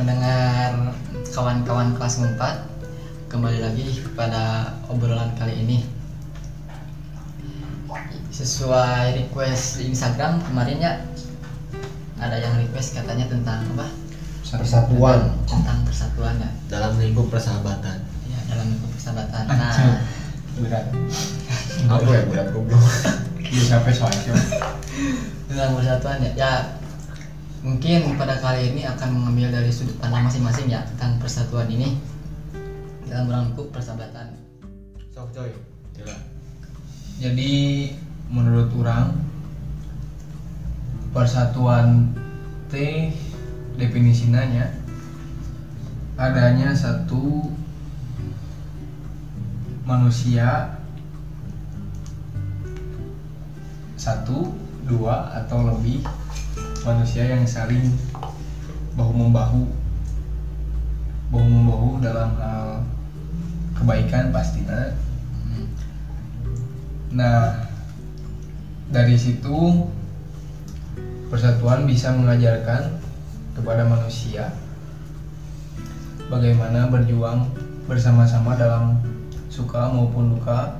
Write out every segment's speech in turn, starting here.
pendengar kawan-kawan kelas 4 Kembali lagi kepada obrolan kali ini Sesuai request di Instagram kemarin ya Ada yang request katanya tentang apa? Persatuan Tentang persatuan ya dalam lingkup persahabatan. Ya dalam lingkup persahabatan. Nah berat Apa ya berat goblok? bisa sampai soalnya tentang persatuan ya Ya mungkin pada kali ini akan mengambil dari sudut pandang masing-masing ya Tentang persatuan ini Dalam lingkup persahabatan Sok coy. Jadi menurut orang persatuan T definisinya adanya satu manusia satu dua atau lebih manusia yang saling bahu membahu bahu membahu dalam hal kebaikan pastinya. Nah, dari situ persatuan bisa mengajarkan kepada manusia bagaimana berjuang bersama-sama dalam suka maupun duka.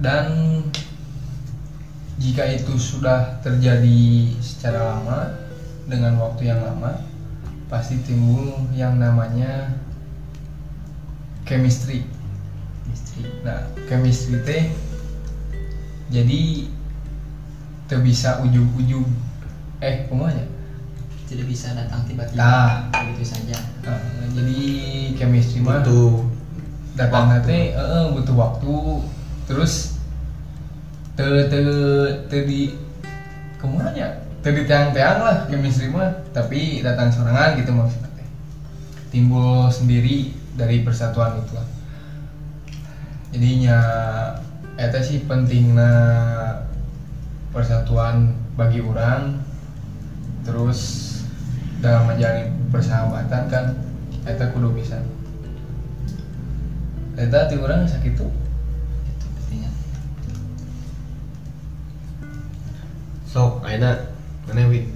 Dan jika itu sudah terjadi secara lama dengan waktu yang lama, pasti timbul yang namanya chemistry. Istri Nah, chemistry teh jadi teu bisa ujug-ujug eh kumanya tidak bisa datang tiba-tiba Nah. begitu saja. Eh, jadi chemistry mah Itu datang teh eh, butuh waktu. Terus te te te di kumanya te di tiang-tiang lah chemistry mah. Tapi datang sorangan gitu maksudnya. Timbul sendiri dari persatuan itu lah. Jadinya eta sih pentingnya persatuan bagi orang. Terus dalam menjalin persahabatan kan eta kudu bisa. Eta ti urang sakitu itu sok ayeuna mana wi?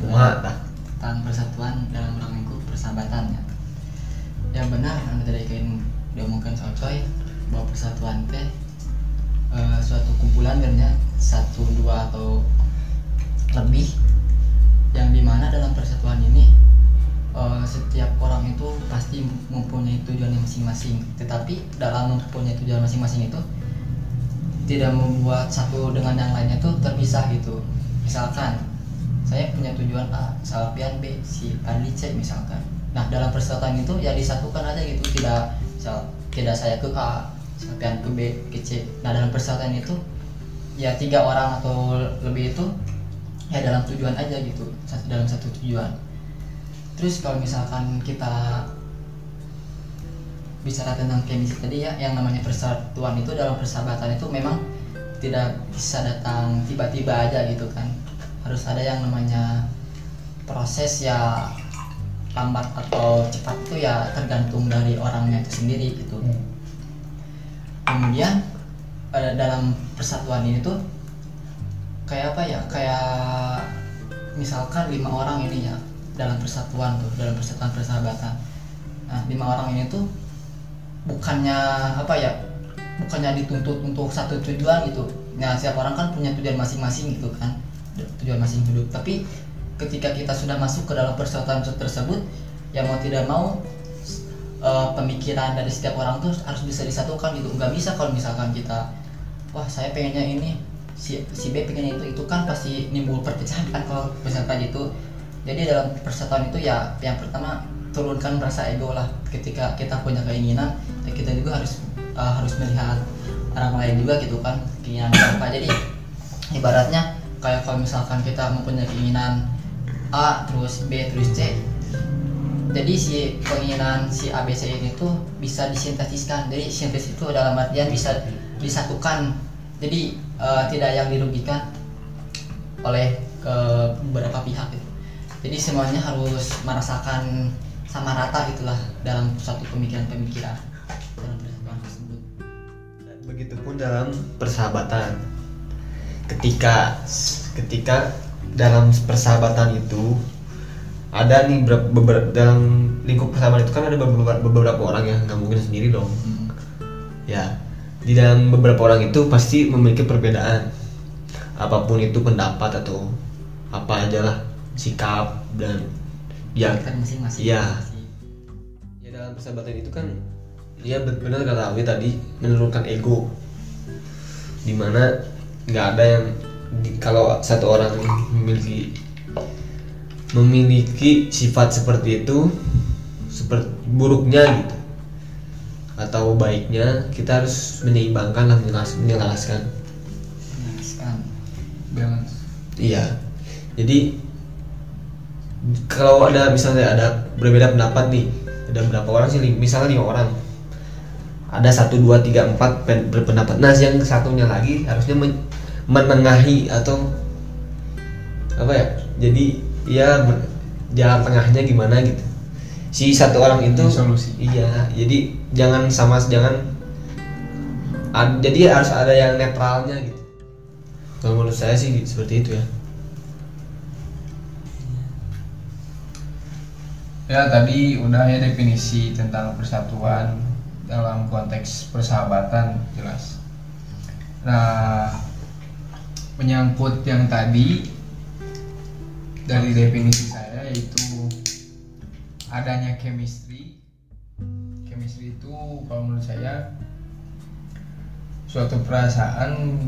Kumaha tah? tentang persatuan dalam lingkup persahabatan ya yang benar anu tadi kain diomongkan soal coy bahwa persatuan teh eh, suatu kumpulan ya satu dua atau lebih yang di mana dalam persatuan ini eh, setiap orang itu pasti mempunyai tujuan yang masing-masing tetapi dalam mempunyai tujuan masing-masing itu tidak membuat satu dengan yang lainnya tuh terpisah gitu misalkan saya punya tujuan A, Salpian B, si Adli C misalkan. Nah dalam persatuan itu ya disatukan aja gitu, tidak misal tidak saya ke A, Salpian ke B, ke C. Nah dalam persatuan itu ya tiga orang atau lebih itu ya dalam tujuan aja gitu, dalam satu tujuan. Terus kalau misalkan kita bicara tentang chemistry tadi ya, yang namanya persatuan itu dalam persahabatan itu memang tidak bisa datang tiba-tiba aja gitu kan. Harus ada yang namanya proses ya lambat atau cepat itu ya tergantung dari orangnya itu sendiri gitu. Kemudian pada dalam persatuan ini tuh kayak apa ya kayak misalkan lima orang ini ya dalam persatuan tuh dalam persatuan persahabatan. Nah lima orang ini tuh bukannya apa ya bukannya dituntut untuk satu tujuan gitu. Nah setiap orang kan punya tujuan masing-masing gitu kan tujuan masing hidup. Tapi ketika kita sudah masuk ke dalam persatuan tersebut ya mau tidak mau eh, pemikiran dari setiap orang tuh harus bisa disatukan gitu. Nggak bisa kalau misalkan kita wah saya pengennya ini si, si B pengen itu itu kan pasti nimbul perpecahan kan kalau misalkan gitu jadi dalam persatuan itu ya yang pertama turunkan rasa ego lah ketika kita punya keinginan kita juga harus eh, harus melihat orang lain juga gitu kan keinginan apa. Jadi ibaratnya kayak kalau misalkan kita mempunyai keinginan A terus B terus C jadi si keinginan si A B C ini tuh bisa disintetiskan. Jadi sintesis itu dalam artian bisa disatukan. Jadi eh, tidak yang dirugikan oleh ke beberapa pihak gitu. jadi semuanya harus merasakan sama rata gitulah dalam suatu pemikiran-pemikiran dalam persatuan tersebut Begitupun dalam persahabatan. Ketika ketika dalam persahabatan itu ada nih beberapa, beberapa- dalam lingkup persahabatan itu kan ada beberapa, beberapa orang yang nggak mungkin sendiri dong Hmm. ya di dalam beberapa orang itu pasti memiliki perbedaan apa pun itu pendapat atau apa aja lah sikap dan ya Kan masing-masing Iya. masing. ya dalam persahabatan itu kan ya benar kata Awi tadi menurunkan ego di mana nggak ada yang di- kalau satu orang memiliki memiliki sifat seperti itu seperti buruknya gitu atau baiknya kita harus menyeimbangkan lah menyelaraskan Menjelaskan. balance Iya. Jadi kalau ada misalnya ada berbeda pendapat nih, ada berapa orang sih? Misalnya lima orang. Ada satu dua tiga empat pen- berpendapat. Nah, yang satunya lagi harusnya men- menengahi atau apa ya? Jadi ya jalan tengahnya gimana gitu. Si satu orang itu Solusi. Iya, jadi jangan sama jangan ad- jadi harus ada yang netralnya gitu. Kalau menurut saya sih seperti itu ya. Ya tadi udah ya definisi tentang persatuan dalam konteks persahabatan jelas. Nah menyangkut yang tadi dari definisi saya yaitu adanya chemistry. Chemistry itu kalau menurut saya suatu perasaan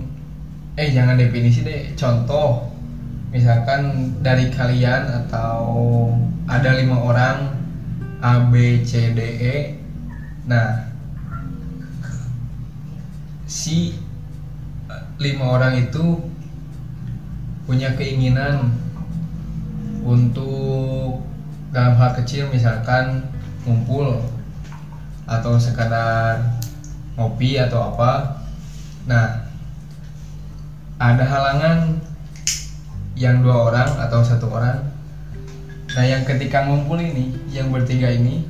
eh jangan definisi deh contoh misalkan dari kalian atau ada lima orang A B C D E. Nah si eh, lima orang itu punya keinginan untuk dalam hal kecil misalkan ngumpul atau sekadar ngopi atau apa. Nah ada halangan yang dua orang atau satu orang nah yang ketika ngumpul ini yang bertiga ini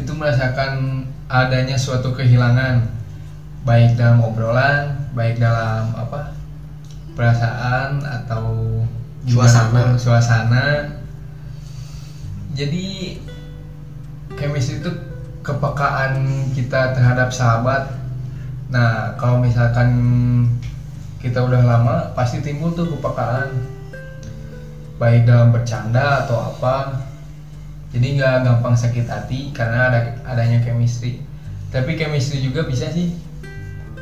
itu merasakan adanya suatu kehilangan. Baik dalam obrolan baik dalam apa perasaan atau Suasana. suasana. Jadi chemistry itu kepekaan kita terhadap sahabat. Nah kalau misalkan kita udah lama pasti timbul tuh kepekaan baik dalam bercanda atau apa. Jadi nggak gampang sakit hati karena ada adanya chemistry. Tapi chemistry juga bisa sih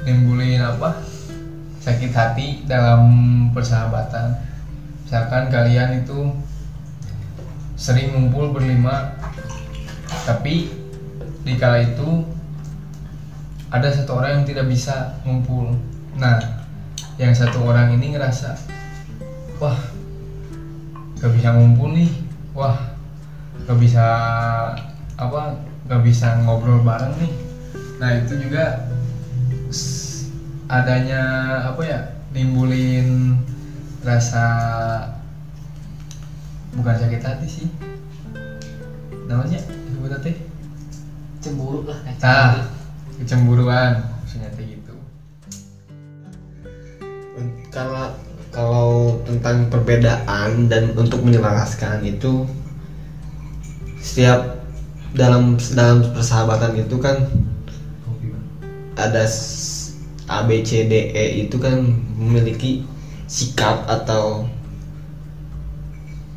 nimbulin apa? Sakit hati dalam persahabatan. Misalkan kalian itu sering ngumpul berlima tapi di kala itu ada satu orang yang tidak bisa ngumpul. Nah yang satu orang ini ngerasa wah gak bisa ngumpul nih. Wah gak bisa apa gak bisa ngobrol bareng nih. Nah itu juga adanya apa ya nimbulin rasa bukan sakit hati sih. Namanya? Sebutnya teh Cemburu lah kayak nah cemburu. kecemburuan maksudnya gitu. Kalau kalau tentang perbedaan dan untuk menyelaraskan itu setiap dalam dalam persahabatan itu kan ada A B C D E itu kan memiliki sikap atau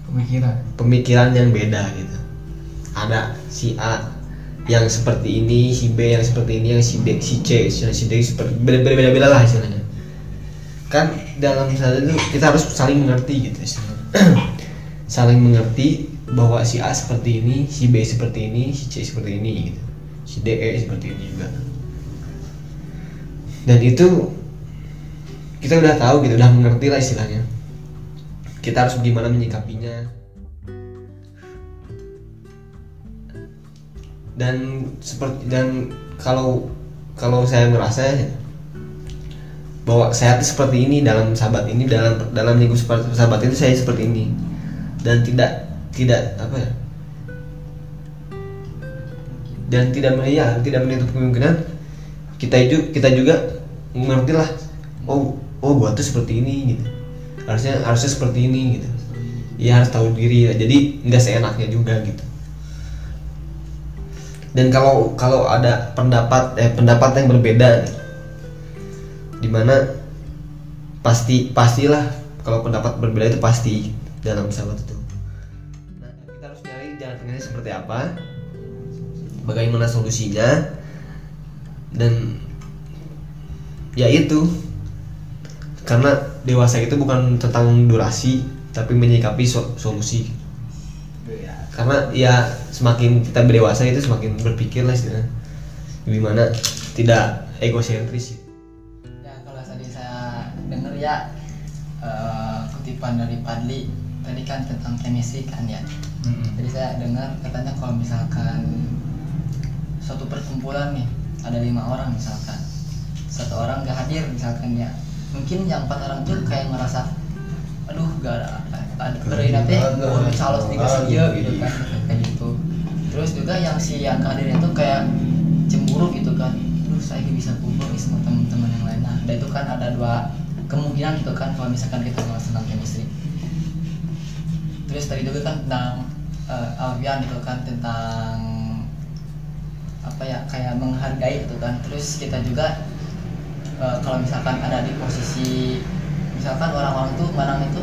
pemikiran pemikiran yang beda gitu. Ada si A yang seperti ini, si B yang seperti ini, yang si D, si C, si si D seperti beda-beda lah istilahnya. Kan dalam misalnya itu kita harus saling mengerti gitu saling mengerti bahwa si A seperti ini, si B seperti ini, si C seperti ini gitu. Si D E seperti ini juga. Dan itu kita udah tahu gitu, udah mengerti lah istilahnya. Kita harus gimana menyikapinya. dan seperti dan kalau kalau saya merasa ya, bahwa saya seperti ini dalam sahabat ini dalam dalam lingkup seperti sahabat itu saya seperti ini. Dan tidak tidak apa ya? Dan tidak ya, tidak menutup kemungkinan kita itu kita juga mengerti lah oh oh gua tuh seperti ini gitu. Harusnya harusnya seperti ini gitu. Iya harus tahu diri ya. Jadi nggak seenaknya juga gitu. Dan kalau kalau ada pendapat eh pendapat yang berbeda nih, di mana pasti pastilah kalau pendapat berbeda itu pasti dalam sahabat itu. Nah, kita harus nyari jalan tengahnya seperti apa, bagaimana solusinya, dan ya itu. Karena dewasa itu bukan tentang durasi tapi menyikapi so- solusi. Karena ya semakin kita berdewasa itu semakin berpikir lah istilahnya gimana tidak egosentris ya eh, kutipan dari Padli tadi kan tentang chemistry kan ya. Mm-mm. jadi saya dengar katanya kalau misalkan suatu perkumpulan nih ada lima orang misalkan satu orang gak hadir misalkan ya mungkin yang empat orang tuh kayak ngerasa aduh gak ada ada beri nanti oh calon dikasih dia gitu kan kayak gitu. Terus juga yang si yang hadirnya tuh kayak cemburu gitu kan aduh saya gak bisa kumpul nih sama teman-teman yang lain. Nah dan itu kan ada dua kemungkinan gitu kan kalau misalkan kita bahas tentang chemistry. Terus tadi juga kan tentang eh, Alfian gitu kan tentang apa ya kayak menghargai gitu kan. Terus kita juga eh, kalau misalkan ada di posisi misalkan orang-orang tuh mana itu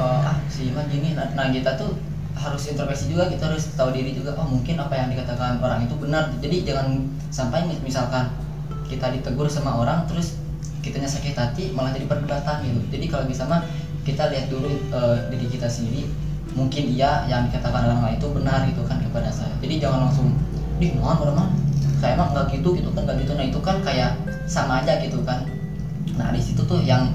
eh, ah si Iman gini nah, nah kita tuh harus introspeksi juga kita harus tahu diri juga oh mungkin apa yang dikatakan orang itu benar. Jadi jangan sampai mis- misalkan kita ditegur sama orang terus kitanya sakit hati malah jadi perdebatan gitu jadi kalau bisa mah kita lihat dulu eh, diri kita sendiri mungkin iya yang dikatakan orang lain itu benar gitu kan kepada saya. Jadi jangan langsung di mohon orang mah saya mah nggak gitu gitu kan nggak gitu. Nah itu kan kayak sama aja gitu kan. Nah di situ tuh yang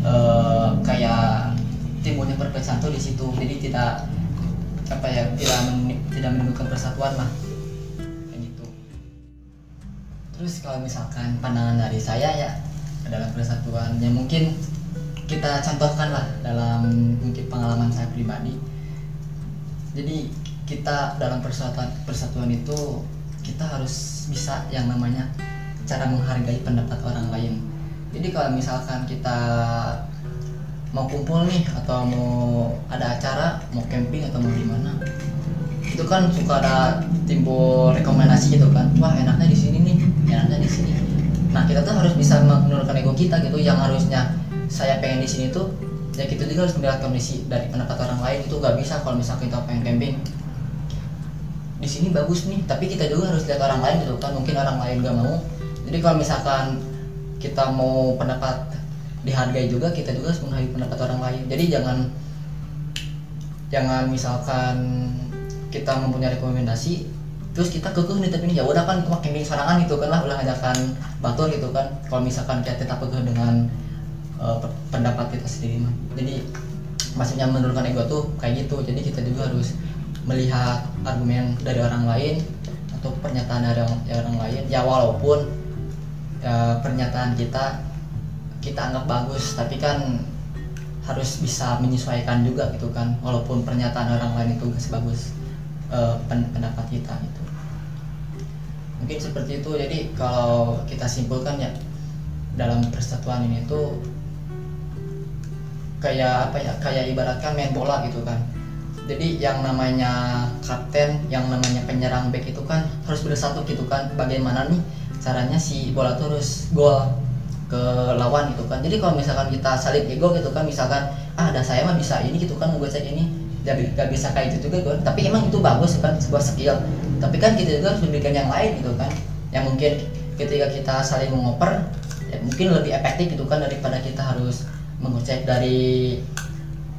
eh, kayak timbulnya perpecahan tuh di situ. Jadi tidak apa ya tidak men- tidak menimbulkan persatuan lah. Kayak gitu. Terus kalau misalkan pandangan dari saya ya dalam persatuan yang mungkin kita contohkan lah dalam mungkin pengalaman saya pribadi. Jadi kita dalam persatuan persatuan itu kita harus bisa yang namanya cara menghargai pendapat orang lain. Jadi kalau misalkan kita mau kumpul nih atau mau ada acara mau camping atau mau gimana itu kan suka ada timbul rekomendasi gitu kan. Wah enaknya di sini nih enaknya di sini nah kita tuh harus bisa menurunkan ego kita gitu yang harusnya saya pengen di sini tuh ya kita juga harus melihat kondisi dari pendapat orang lain. Itu gak bisa kalau misalkan kita pengen camping di sini bagus nih tapi kita juga harus lihat orang lain gitu kan mungkin orang lain gak mau. Jadi kalau misalkan kita mau pendapat dihargai juga kita juga harus menghargai pendapat orang lain. Jadi jangan jangan misalkan kita mempunyai rekomendasi terus kita kekeh nih tapi ya udah kan itu makin sorangan gitu kan lah ulah ngajakan batur gitu kan. Kalau misalkan kita tetap kekeh dengan pe- pendapat kita sendiri mah. Jadi maksudnya menurunkan ego tuh kayak gitu. Jadi kita juga harus melihat argumen dari orang lain atau pernyataan dari orang, dari orang lain. Ya walaupun ya, pernyataan kita kita anggap bagus tapi kan harus bisa menyesuaikan juga gitu kan. Walaupun pernyataan orang lain itu gak sebagus pen- pendapat kita gitu mungkin seperti itu. Jadi kalau kita simpulkan ya dalam persatuan ini tuh kayak apa ya kayak ibaratkan main bola gitu kan. Jadi yang namanya kapten yang namanya penyerang back itu kan harus bersatu gitu kan. Bagaimana nih caranya si bola tuh harus gol ke lawan gitu kan. Jadi kalau misalkan kita saling ego gitu kan misalkan ah ada saya mah bisa ini gitu kan gue cek ini. Jadi gak bisa kayak itu juga kan. Tapi emang itu bagus kan sebuah skill tapi kan kita juga harus memberikan yang lain gitu kan yang mungkin ketika kita saling mengoper ya mungkin lebih efektif gitu kan daripada kita harus mengecek dari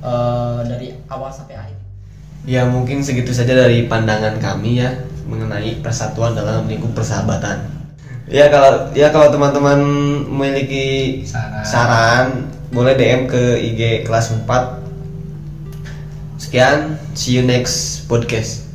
eh, dari awal sampai akhir Ya mungkin segitu saja dari pandangan kami ya mengenai persatuan dalam lingkup persahabatan. Ya kalau ya kalau teman-teman memiliki Saran. saran boleh DM ke IG kelas 4. Sekian, see you next podcast.